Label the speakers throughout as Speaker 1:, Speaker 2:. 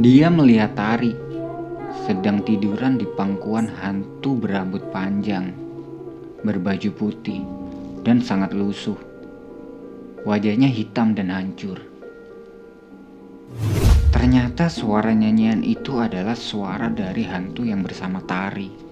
Speaker 1: Dia melihat Tari sedang tiduran di pangkuan hantu berambut panjang, berbaju putih, dan sangat lusuh. Wajahnya hitam dan hancur. Ternyata suara nyanyian itu adalah suara dari hantu yang bersama Tari.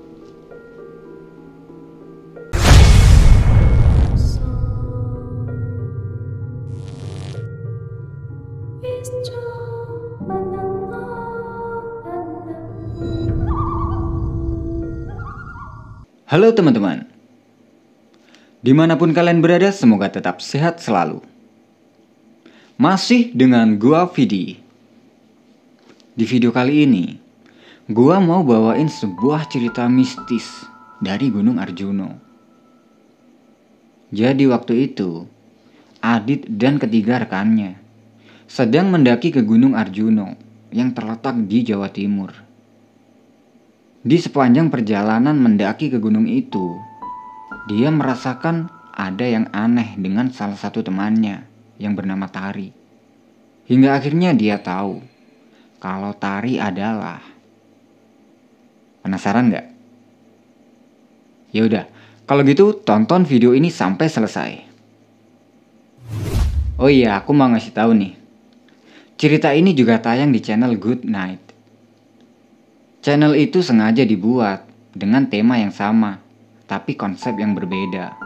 Speaker 1: Halo teman-teman, di mana pun kalian berada semoga tetap sehat selalu. Masih dengan gua Vidi. Di video kali ini, gua mau bawain sebuah cerita mistis dari Gunung Arjuno. Jadi waktu itu, Adit dan ketiga rekannya sedang mendaki ke Gunung Arjuno yang terletak di Jawa Timur. Di sepanjang perjalanan mendaki ke gunung itu, dia merasakan ada yang aneh dengan salah satu temannya yang bernama Tari. Hingga akhirnya dia tahu kalau Tari adalah Penasaran nggak? Ya udah, kalau gitu tonton video ini sampai selesai. Oh iya, aku mau ngasih tahu nih. Cerita ini juga tayang di channel Good Night. Channel itu sengaja dibuat dengan tema yang sama, tapi konsep yang berbeda.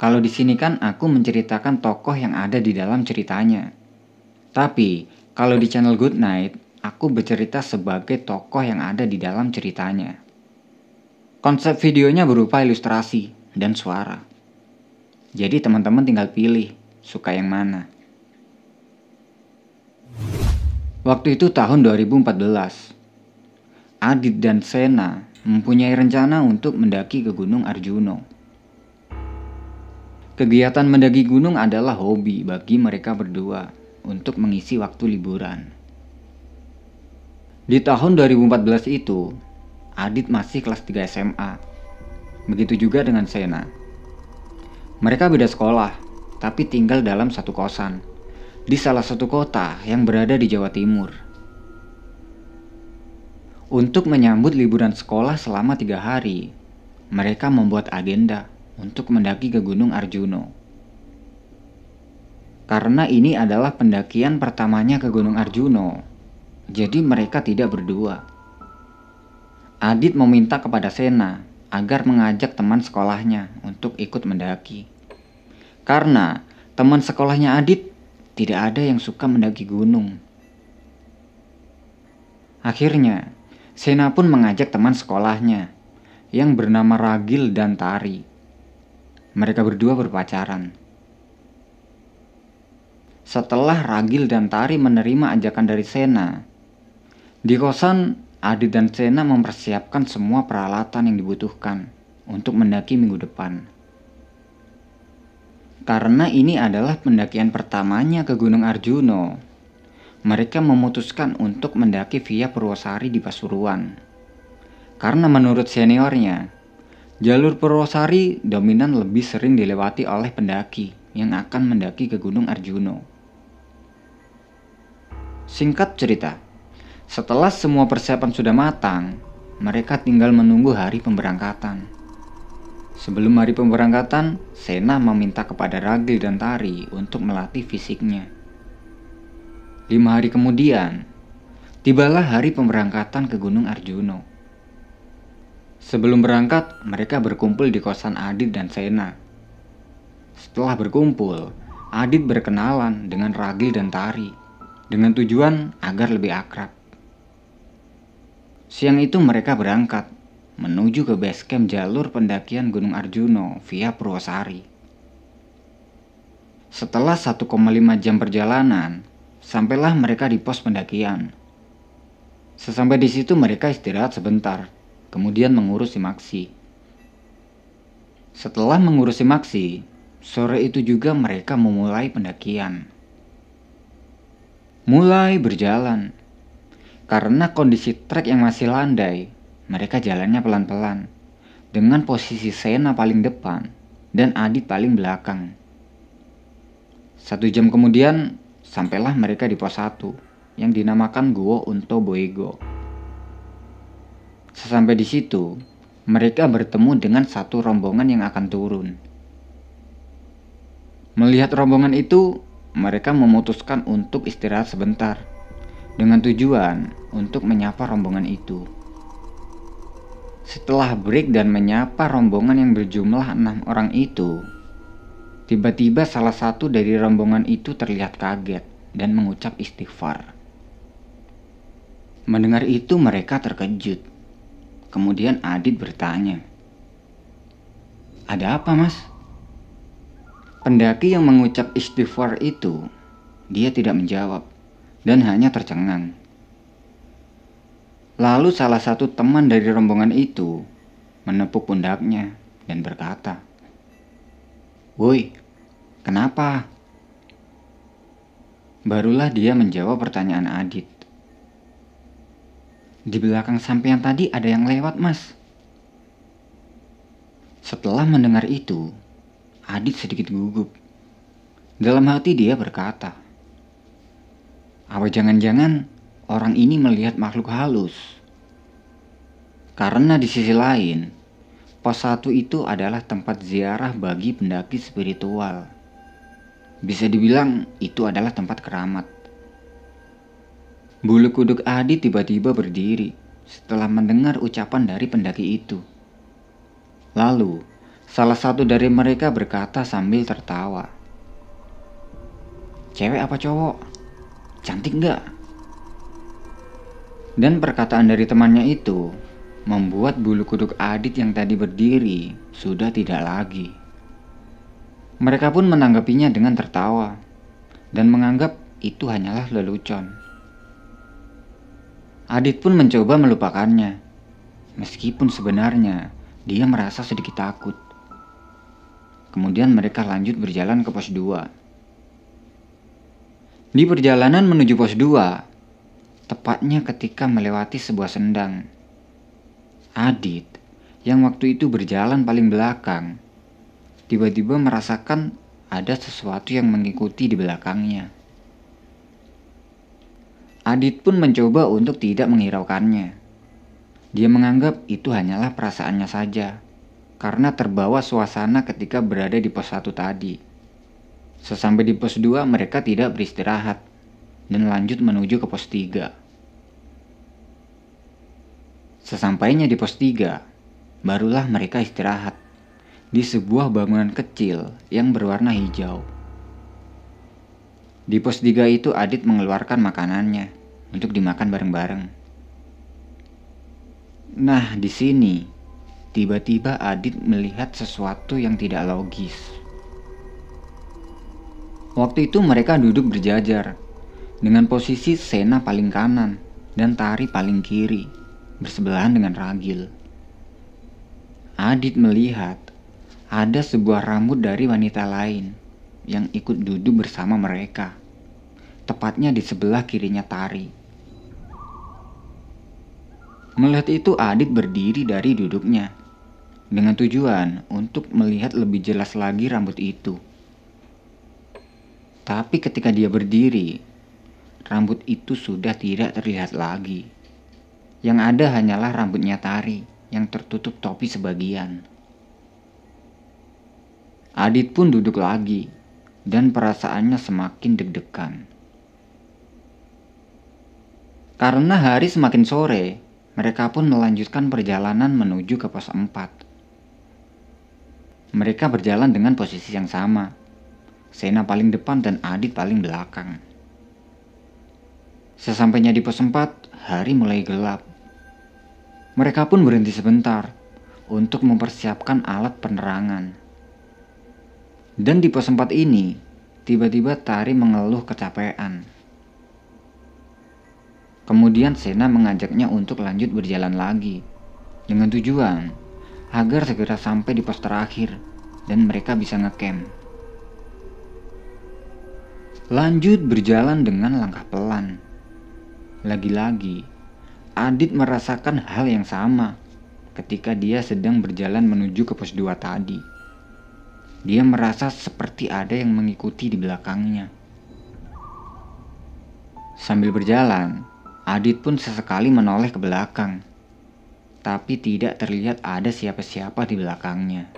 Speaker 1: Kalau di sini kan aku menceritakan tokoh yang ada di dalam ceritanya. Tapi kalau di channel Good Night, aku bercerita sebagai tokoh yang ada di dalam ceritanya. Konsep videonya berupa ilustrasi dan suara. Jadi teman-teman tinggal pilih suka yang mana. Waktu itu tahun 2014. Adit dan Sena mempunyai rencana untuk mendaki ke Gunung Arjuno. Kegiatan mendaki gunung adalah hobi bagi mereka berdua untuk mengisi waktu liburan. Di tahun 2014 itu, Adit masih kelas 3 SMA. Begitu juga dengan Sena. Mereka beda sekolah, tapi tinggal dalam satu kosan di salah satu kota yang berada di Jawa Timur. Untuk menyambut liburan sekolah selama tiga hari, mereka membuat agenda untuk mendaki ke Gunung Arjuno. Karena ini adalah pendakian pertamanya ke Gunung Arjuno, jadi mereka tidak berdua. Adit meminta kepada Sena agar mengajak teman sekolahnya untuk ikut mendaki. Karena teman sekolahnya Adit tidak ada yang suka mendaki gunung. Akhirnya, Sena pun mengajak teman sekolahnya yang bernama Ragil dan Tari. Mereka berdua berpacaran. Setelah Ragil dan Tari menerima ajakan dari Sena, di kosan Adi dan Sena mempersiapkan semua peralatan yang dibutuhkan untuk mendaki minggu depan. Karena ini adalah pendakian pertamanya ke Gunung Arjuno, mereka memutuskan untuk mendaki via Purwosari di Pasuruan. Karena menurut seniornya, jalur Purwosari dominan lebih sering dilewati oleh pendaki yang akan mendaki ke Gunung Arjuno. Singkat cerita, setelah semua persiapan sudah matang, mereka tinggal menunggu hari pemberangkatan. Sebelum hari pemberangkatan, Sena meminta kepada Ragil dan Tari untuk melatih fisiknya. Lima hari kemudian, tibalah hari pemberangkatan ke Gunung Arjuno. Sebelum berangkat, mereka berkumpul di kosan Adit dan Sena. Setelah berkumpul, Adit berkenalan dengan Ragil dan Tari dengan tujuan agar lebih akrab. Siang itu mereka berangkat menuju ke base camp jalur pendakian Gunung Arjuno via Purwosari. Setelah 1,5 jam perjalanan, Sampailah mereka di pos pendakian. Sesampai di situ mereka istirahat sebentar, kemudian mengurus Maksi. Setelah mengurus Maksi, sore itu juga mereka memulai pendakian. Mulai berjalan. Karena kondisi trek yang masih landai, mereka jalannya pelan-pelan dengan posisi Sena paling depan dan Adit paling belakang. Satu jam kemudian, Sampailah mereka di pos 1 yang dinamakan Guo Unto Boego. Sesampai di situ, mereka bertemu dengan satu rombongan yang akan turun. Melihat rombongan itu, mereka memutuskan untuk istirahat sebentar dengan tujuan untuk menyapa rombongan itu. Setelah break dan menyapa rombongan yang berjumlah enam orang itu, tiba-tiba salah satu dari rombongan itu terlihat kaget dan mengucap istighfar. Mendengar itu mereka terkejut. Kemudian Adit bertanya, "Ada apa, Mas?" Pendaki yang mengucap istighfar itu, dia tidak menjawab dan hanya tercengang. Lalu salah satu teman dari rombongan itu menepuk pundaknya dan berkata, "Woi, kenapa?" Barulah dia menjawab pertanyaan Adit. Di belakang sampean tadi ada yang lewat, Mas. Setelah mendengar itu, Adit sedikit gugup. Dalam hati dia berkata, apa jangan-jangan orang ini melihat makhluk halus? Karena di sisi lain, pos satu itu adalah tempat ziarah bagi pendaki spiritual. Bisa dibilang itu adalah tempat keramat. Bulu kuduk Adi tiba-tiba berdiri setelah mendengar ucapan dari pendaki itu. Lalu, salah satu dari mereka berkata sambil tertawa. Cewek apa cowok? Cantik nggak? Dan perkataan dari temannya itu membuat bulu kuduk Adit yang tadi berdiri sudah tidak lagi. Mereka pun menanggapinya dengan tertawa dan menganggap itu hanyalah lelucon. Adit pun mencoba melupakannya, meskipun sebenarnya dia merasa sedikit takut. Kemudian mereka lanjut berjalan ke pos 2. Di perjalanan menuju pos 2, tepatnya ketika melewati sebuah sendang, Adit yang waktu itu berjalan paling belakang, tiba-tiba merasakan ada sesuatu yang mengikuti di belakangnya. Adit pun mencoba untuk tidak menghiraukannya. Dia menganggap itu hanyalah perasaannya saja, karena terbawa suasana ketika berada di pos 1 tadi. Sesampai di pos 2 mereka tidak beristirahat, dan lanjut menuju ke pos 3. Sesampainya di pos 3, barulah mereka istirahat di sebuah bangunan kecil yang berwarna hijau. Di pos 3 itu Adit mengeluarkan makanannya untuk dimakan bareng-bareng. Nah, di sini tiba-tiba Adit melihat sesuatu yang tidak logis. Waktu itu mereka duduk berjajar dengan posisi Sena paling kanan dan Tari paling kiri, bersebelahan dengan Ragil. Adit melihat ada sebuah rambut dari wanita lain yang ikut duduk bersama mereka, tepatnya di sebelah kirinya Tari. Melihat itu, Adit berdiri dari duduknya dengan tujuan untuk melihat lebih jelas lagi rambut itu. Tapi ketika dia berdiri, rambut itu sudah tidak terlihat lagi. Yang ada hanyalah rambutnya Tari yang tertutup topi sebagian. Adit pun duduk lagi dan perasaannya semakin deg-degan. Karena hari semakin sore, mereka pun melanjutkan perjalanan menuju ke pos 4. Mereka berjalan dengan posisi yang sama. Sena paling depan dan Adit paling belakang. Sesampainya di pos 4, hari mulai gelap. Mereka pun berhenti sebentar untuk mempersiapkan alat penerangan. Dan di pos 4 ini, tiba-tiba Tari mengeluh kecapean. Kemudian Sena mengajaknya untuk lanjut berjalan lagi, dengan tujuan agar segera sampai di pos terakhir dan mereka bisa ngecamp. Lanjut berjalan dengan langkah pelan. Lagi-lagi, Adit merasakan hal yang sama ketika dia sedang berjalan menuju ke pos 2 tadi. Dia merasa seperti ada yang mengikuti di belakangnya. Sambil berjalan, Adit pun sesekali menoleh ke belakang. Tapi tidak terlihat ada siapa-siapa di belakangnya.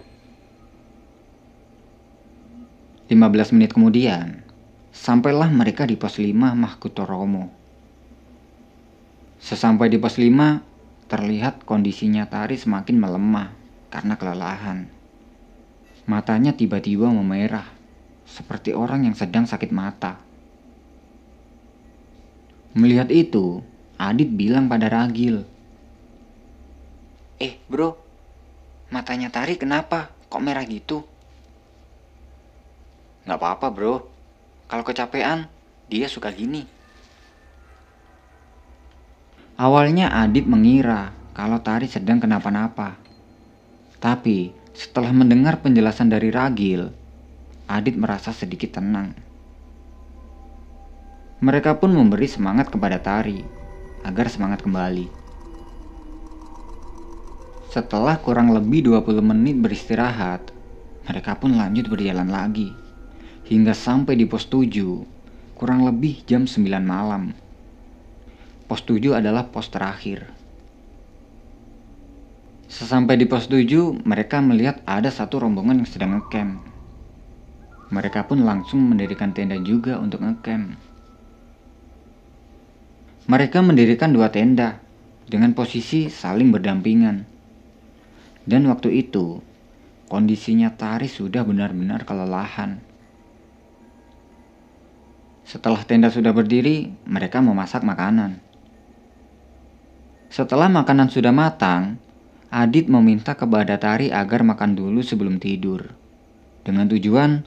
Speaker 1: 15 menit kemudian, sampailah mereka di pos 5 Mahkutoromo. Sesampai di pos 5, terlihat kondisinya Tari semakin melemah karena kelelahan. Matanya tiba-tiba memerah, seperti orang yang sedang sakit mata. Melihat itu, Adit bilang pada Ragil. Eh bro, matanya Tari kenapa? Kok merah gitu? Gak apa-apa bro, kalau kecapean, dia suka gini. Awalnya Adit mengira kalau Tari sedang kenapa-napa. Tapi setelah mendengar penjelasan dari Ragil, Adit merasa sedikit tenang. Mereka pun memberi semangat kepada Tari agar semangat kembali. Setelah kurang lebih 20 menit beristirahat, mereka pun lanjut berjalan lagi hingga sampai di pos 7, kurang lebih jam 9 malam. Pos 7 adalah pos terakhir. Sesampai di pos 7, mereka melihat ada satu rombongan yang sedang ngecamp. Mereka pun langsung mendirikan tenda juga untuk ngecamp. Mereka mendirikan dua tenda dengan posisi saling berdampingan. Dan waktu itu, kondisinya Tari sudah benar-benar kelelahan. Setelah tenda sudah berdiri, mereka memasak makanan. Setelah makanan sudah matang, Adit meminta kepada Tari agar makan dulu sebelum tidur. Dengan tujuan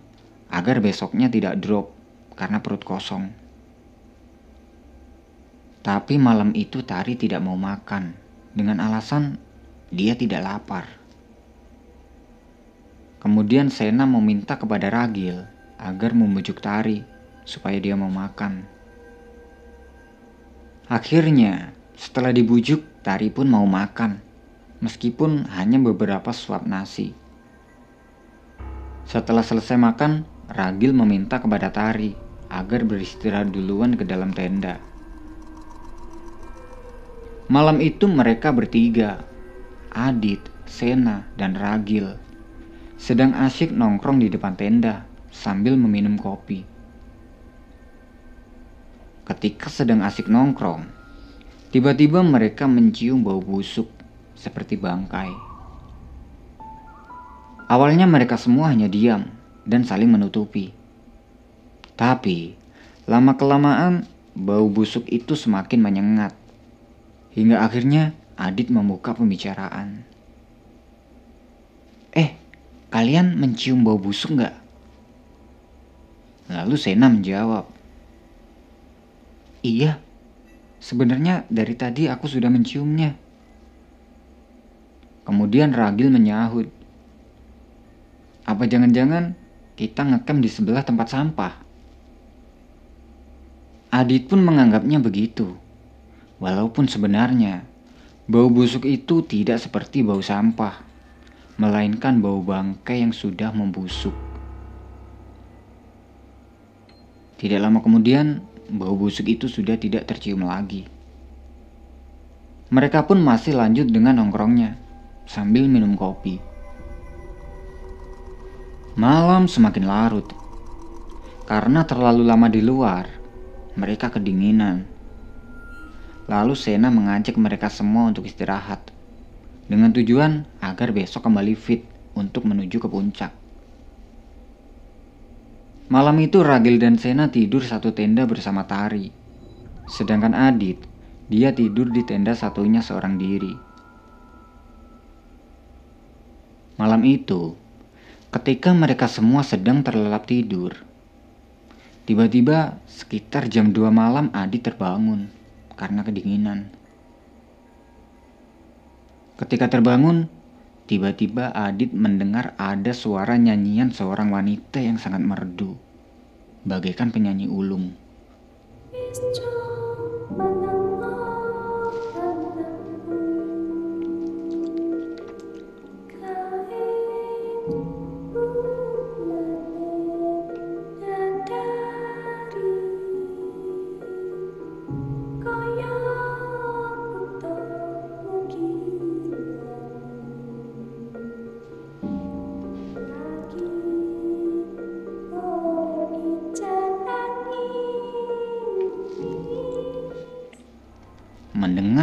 Speaker 1: agar besoknya tidak drop karena perut kosong. Tapi malam itu Tari tidak mau makan dengan alasan dia tidak lapar. Kemudian Sena meminta kepada Ragil agar membujuk Tari supaya dia mau makan. Akhirnya, setelah dibujuk, Tari pun mau makan, meskipun hanya beberapa suap nasi. Setelah selesai makan, Ragil meminta kepada Tari agar beristirahat duluan ke dalam tenda. Malam itu mereka bertiga, Adit, Sena, dan Ragil, sedang asyik nongkrong di depan tenda sambil meminum kopi. Ketika sedang asik nongkrong, tiba-tiba mereka mencium bau busuk seperti bangkai. Awalnya mereka semua hanya diam dan saling menutupi. Tapi, lama-kelamaan bau busuk itu semakin menyengat Hingga akhirnya Adit membuka pembicaraan. Eh, kalian mencium bau busuk nggak? Lalu Sena menjawab. Iya, sebenarnya dari tadi aku sudah menciumnya. Kemudian Ragil menyahut. Apa jangan-jangan kita ngekam di sebelah tempat sampah? Adit pun menganggapnya begitu. Walaupun sebenarnya bau busuk itu tidak seperti bau sampah, melainkan bau bangkai yang sudah membusuk. Tidak lama kemudian, bau busuk itu sudah tidak tercium lagi. Mereka pun masih lanjut dengan nongkrongnya sambil minum kopi. Malam semakin larut. Karena terlalu lama di luar, mereka kedinginan Lalu Sena mengajak mereka semua untuk istirahat dengan tujuan agar besok kembali fit untuk menuju ke puncak. Malam itu Ragil dan Sena tidur satu tenda bersama Tari. Sedangkan Adit, dia tidur di tenda satunya seorang diri. Malam itu, ketika mereka semua sedang terlelap tidur, tiba-tiba sekitar jam 2 malam Adit terbangun karena kedinginan. Ketika terbangun, tiba-tiba Adit mendengar ada suara nyanyian seorang wanita yang sangat merdu, bagaikan penyanyi ulung.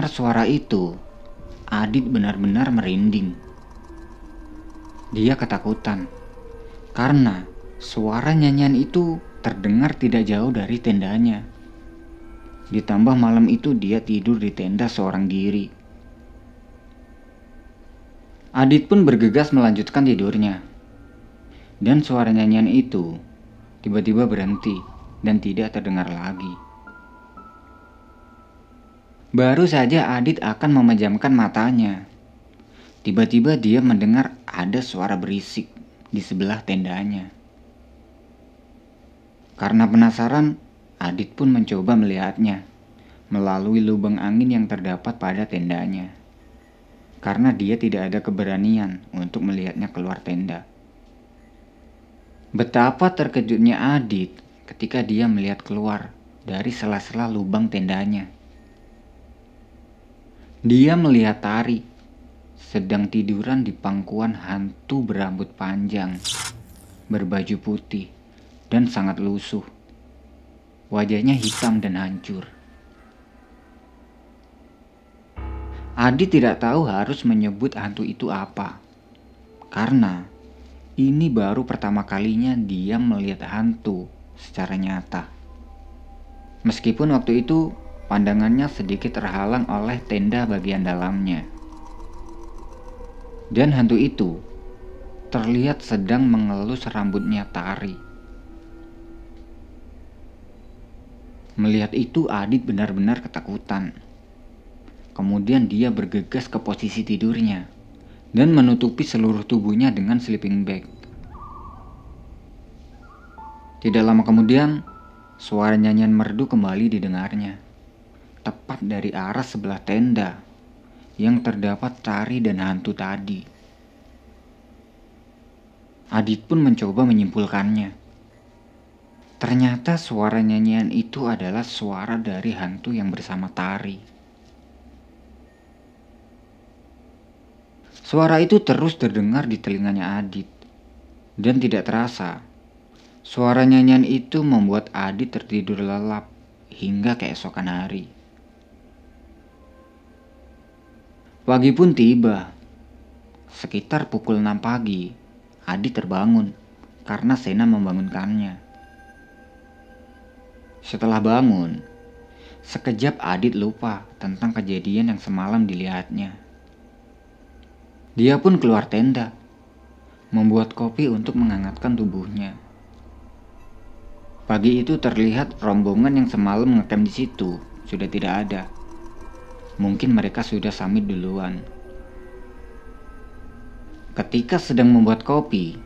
Speaker 1: Mendengar suara itu, Adit benar-benar merinding. Dia ketakutan karena suara nyanyian itu terdengar tidak jauh dari tendanya. Ditambah malam itu dia tidur di tenda seorang diri. Adit pun bergegas melanjutkan tidurnya. Dan suara nyanyian itu tiba-tiba berhenti dan tidak terdengar lagi. Baru saja Adit akan memejamkan matanya. Tiba-tiba dia mendengar ada suara berisik di sebelah tendanya. Karena penasaran, Adit pun mencoba melihatnya melalui lubang angin yang terdapat pada tendanya. Karena dia tidak ada keberanian untuk melihatnya keluar tenda. Betapa terkejutnya Adit ketika dia melihat keluar dari sela-sela lubang tendanya. Dia melihat Tari sedang tiduran di pangkuan hantu berambut panjang, berbaju putih, dan sangat lusuh. Wajahnya hitam dan hancur. Adi tidak tahu harus menyebut hantu itu apa, karena ini baru pertama kalinya dia melihat hantu secara nyata. Meskipun waktu itu Pandangannya sedikit terhalang oleh tenda bagian dalamnya. Dan hantu itu terlihat sedang mengelus rambutnya Tari. Melihat itu Adit benar-benar ketakutan. Kemudian dia bergegas ke posisi tidurnya dan menutupi seluruh tubuhnya dengan sleeping bag. Tidak lama kemudian, suara nyanyian merdu kembali didengarnya tepat dari arah sebelah tenda yang terdapat Tari dan hantu tadi. Adit pun mencoba menyimpulkannya. Ternyata suara nyanyian itu adalah suara dari hantu yang bersama Tari. Suara itu terus terdengar di telinganya Adit. Dan tidak terasa, suara nyanyian itu membuat Adit tertidur lelap hingga keesokan hari. Pagi pun tiba. Sekitar pukul 6 pagi, Adi terbangun karena Sena membangunkannya. Setelah bangun, sekejap Adit lupa tentang kejadian yang semalam dilihatnya. Dia pun keluar tenda, membuat kopi untuk menghangatkan tubuhnya. Pagi itu terlihat rombongan yang semalam ngecamp di situ sudah tidak ada. Mungkin mereka sudah samit duluan. Ketika sedang membuat kopi,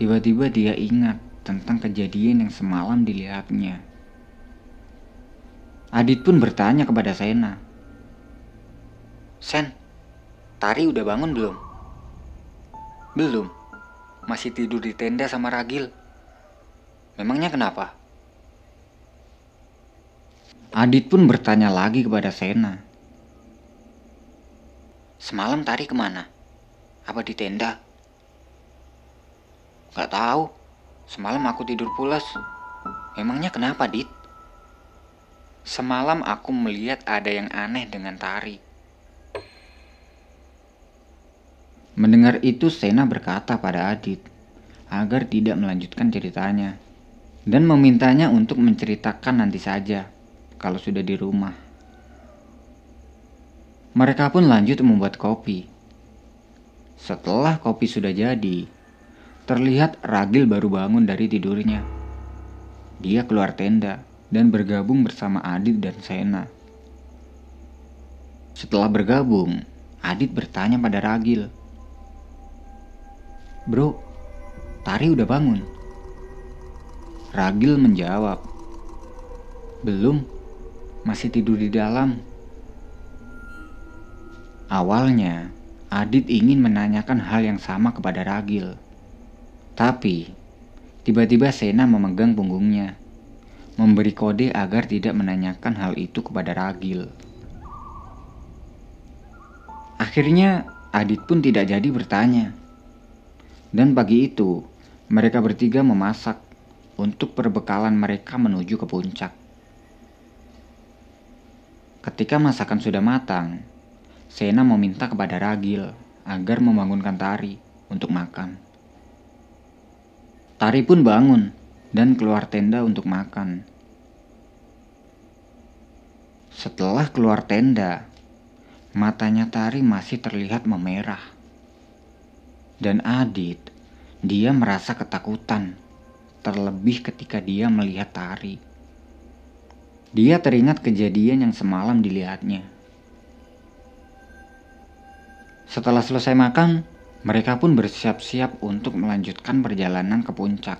Speaker 1: tiba-tiba dia ingat tentang kejadian yang semalam dilihatnya. Adit pun bertanya kepada Sena. Sen, Tari udah bangun belum? Belum. Masih tidur di tenda sama Ragil. Memangnya kenapa? Adit pun bertanya lagi kepada Sena. Semalam Tari ke mana? Apa di tenda? Gak tahu. Semalam aku tidur pulas. Emangnya kenapa, Dit? Semalam aku melihat ada yang aneh dengan Tari. Mendengar itu, Sena berkata pada Adit agar tidak melanjutkan ceritanya dan memintanya untuk menceritakan nanti saja kalau sudah di rumah. Mereka pun lanjut membuat kopi. Setelah kopi sudah jadi, terlihat Ragil baru bangun dari tidurnya. Dia keluar tenda dan bergabung bersama Adit dan Sena. Setelah bergabung, Adit bertanya pada Ragil. Bro, Tari udah bangun? Ragil menjawab. Belum, masih tidur di dalam. Awalnya, Adit ingin menanyakan hal yang sama kepada Ragil. Tapi, tiba-tiba Sena memegang punggungnya, memberi kode agar tidak menanyakan hal itu kepada Ragil. Akhirnya, Adit pun tidak jadi bertanya. Dan pagi itu, mereka bertiga memasak untuk perbekalan mereka menuju ke puncak. Ketika masakan sudah matang, Sena meminta kepada Ragil agar membangunkan Tari untuk makan. Tari pun bangun dan keluar tenda untuk makan. Setelah keluar tenda, matanya Tari masih terlihat memerah. Dan Adit, dia merasa ketakutan, terlebih ketika dia melihat Tari. Dia teringat kejadian yang semalam dilihatnya. Setelah selesai makan, mereka pun bersiap-siap untuk melanjutkan perjalanan ke puncak.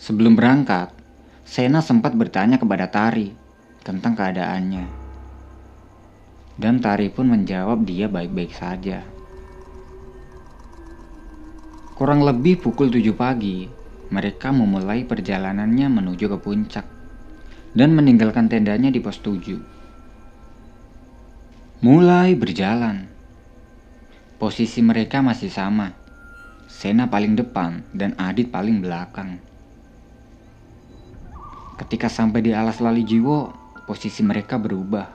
Speaker 1: Sebelum berangkat, Sena sempat bertanya kepada Tari tentang keadaannya. Dan Tari pun menjawab dia baik-baik saja. Kurang lebih pukul 7 pagi, mereka memulai perjalanannya menuju ke puncak dan meninggalkan tendanya di pos 7. Mulai berjalan. Posisi mereka masih sama. Sena paling depan dan Adit paling belakang. Ketika sampai di alas lali jiwo, posisi mereka berubah.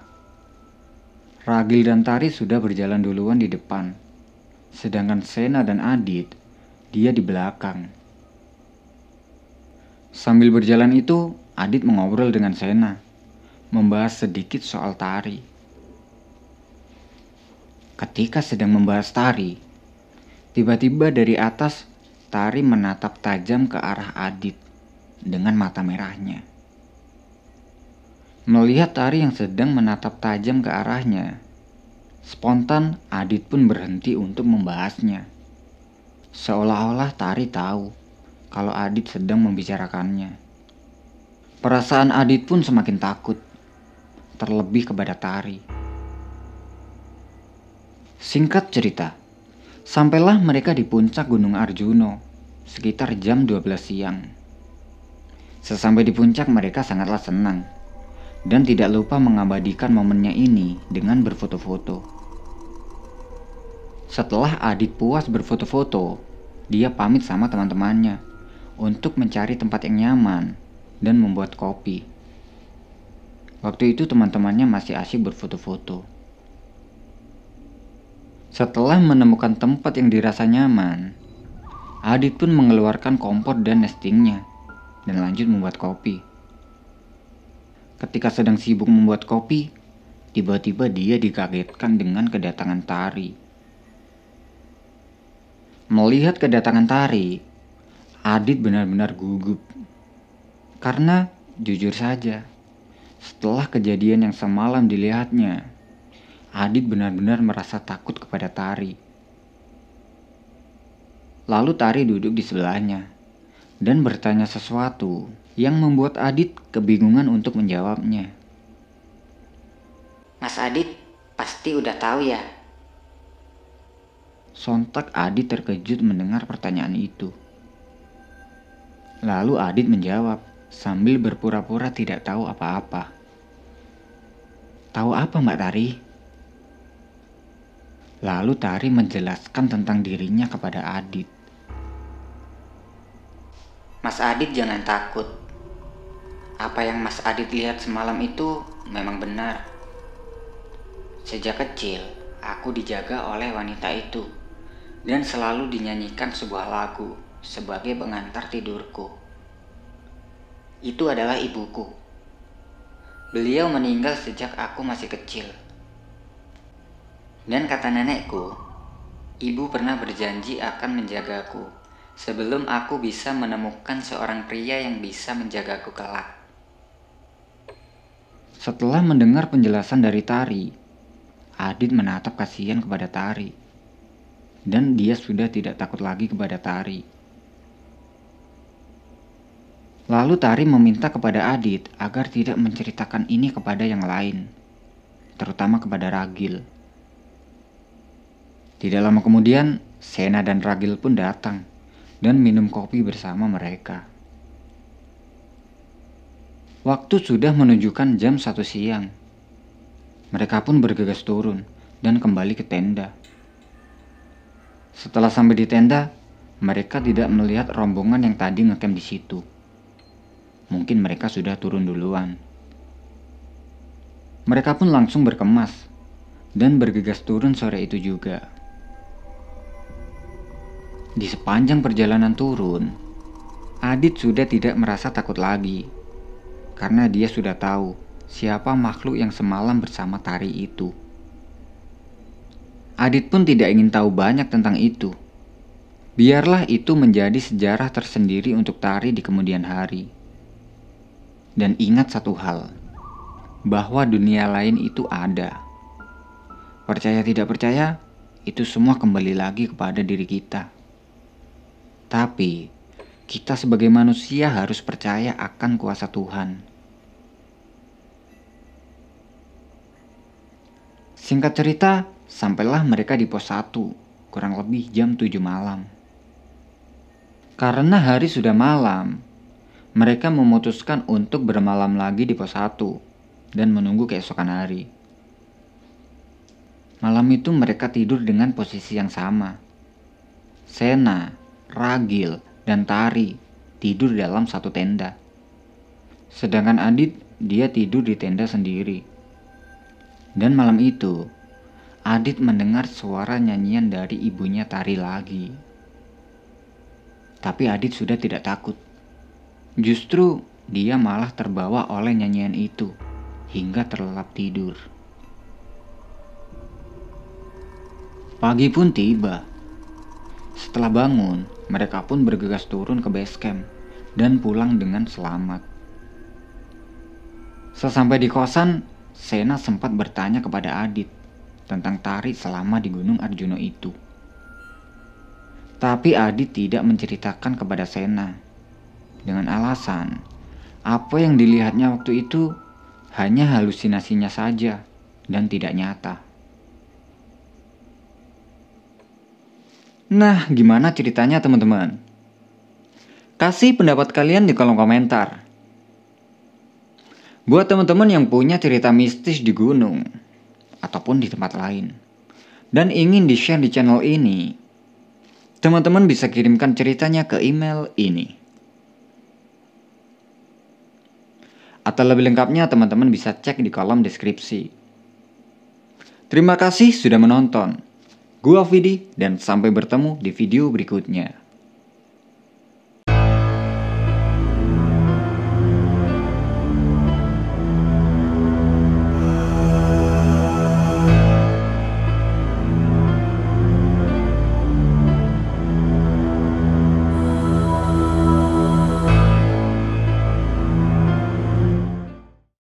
Speaker 1: Ragil dan Tari sudah berjalan duluan di depan, sedangkan Sena dan Adit, dia di belakang. Sambil berjalan itu, Adit mengobrol dengan Sena, membahas sedikit soal Tari. Ketika sedang membahas Tari, tiba-tiba dari atas Tari menatap tajam ke arah Adit dengan mata merahnya. Melihat Tari yang sedang menatap tajam ke arahnya, spontan Adit pun berhenti untuk membahasnya. Seolah-olah Tari tahu kalau Adit sedang membicarakannya. Perasaan Adit pun semakin takut, terlebih kepada Tari. Singkat cerita, sampailah mereka di puncak Gunung Arjuno sekitar jam 12 siang. Sesampai di puncak mereka sangatlah senang dan tidak lupa mengabadikan momennya ini dengan berfoto-foto. Setelah Adit puas berfoto-foto, dia pamit sama teman-temannya untuk mencari tempat yang nyaman dan membuat kopi. Waktu itu teman-temannya masih asyik berfoto-foto. Setelah menemukan tempat yang dirasa nyaman, Adit pun mengeluarkan kompor dan nestingnya dan lanjut membuat kopi. Ketika sedang sibuk membuat kopi, tiba-tiba dia dikagetkan dengan kedatangan Tari. Melihat kedatangan Tari, Adit benar-benar gugup. Karena jujur saja, setelah kejadian yang semalam dilihatnya, Adit benar-benar merasa takut kepada Tari. Lalu Tari duduk di sebelahnya dan bertanya sesuatu yang membuat Adit kebingungan untuk menjawabnya.
Speaker 2: Mas Adit pasti udah tahu ya.
Speaker 1: Sontak Adit terkejut mendengar pertanyaan itu. Lalu Adit menjawab sambil berpura-pura tidak tahu apa-apa. Tahu apa Mbak Tari? Lalu Tari menjelaskan tentang dirinya kepada Adit.
Speaker 2: Mas Adit jangan takut. Apa yang Mas Adit lihat semalam itu memang benar. Sejak kecil, aku dijaga oleh wanita itu dan selalu dinyanyikan sebuah lagu sebagai pengantar tidurku. Itu adalah ibuku. Beliau meninggal sejak aku masih kecil. Dan kata nenekku, ibu pernah berjanji akan menjagaku sebelum aku bisa menemukan seorang pria yang bisa menjagaku kelak.
Speaker 1: Setelah mendengar penjelasan dari Tari, Adit menatap kasihan kepada Tari. Dan dia sudah tidak takut lagi kepada Tari. Lalu Tari meminta kepada Adit agar tidak menceritakan ini kepada yang lain, terutama kepada Ragil. Tidak lama kemudian, Sena dan Ragil pun datang dan minum kopi bersama mereka. Waktu sudah menunjukkan jam satu siang. Mereka pun bergegas turun dan kembali ke tenda. Setelah sampai di tenda, mereka tidak melihat rombongan yang tadi ngecamp di situ. Mungkin mereka sudah turun duluan. Mereka pun langsung berkemas dan bergegas turun sore itu juga. Di sepanjang perjalanan turun, Adit sudah tidak merasa takut lagi karena dia sudah tahu siapa makhluk yang semalam bersama Tari itu. Adit pun tidak ingin tahu banyak tentang itu. Biarlah itu menjadi sejarah tersendiri untuk Tari di kemudian hari. Dan ingat satu hal, bahwa dunia lain itu ada. Percaya tidak percaya, itu semua kembali lagi kepada diri kita. Tapi, kita sebagai manusia harus percaya akan kuasa Tuhan. Singkat cerita, sampailah mereka di pos 1, kurang lebih jam 7 malam. Karena hari sudah malam, mereka memutuskan untuk bermalam lagi di pos 1 dan menunggu keesokan hari. Malam itu mereka tidur dengan posisi yang sama. Sena, Ragil, dan Tari tidur dalam satu tenda. Sedangkan Adit, dia tidur di tenda sendiri. Dan malam itu, Adit mendengar suara nyanyian dari ibunya Tari lagi. Tapi Adit sudah tidak takut. Justru dia malah terbawa oleh nyanyian itu hingga terlelap tidur. Pagi pun tiba. Setelah bangun, mereka pun bergegas turun ke base camp dan pulang dengan selamat. Sesampai di kosan, Sena sempat bertanya kepada Adit tentang Tari selama di Gunung Arjuno itu. Tapi Adi tidak menceritakan kepada Sena. Dengan alasan, apa yang dilihatnya waktu itu hanya halusinasinya saja dan tidak nyata. Nah, gimana ceritanya teman-teman? Kasih pendapat kalian di kolom komentar. Buat teman-teman yang punya cerita mistis di gunung ataupun di tempat lain dan ingin di-share di channel ini, Teman-teman bisa kirimkan ceritanya ke email ini. Atau lebih lengkapnya teman-teman bisa cek di kolom deskripsi. Terima kasih sudah menonton. Gua Vidi dan sampai bertemu di video berikutnya.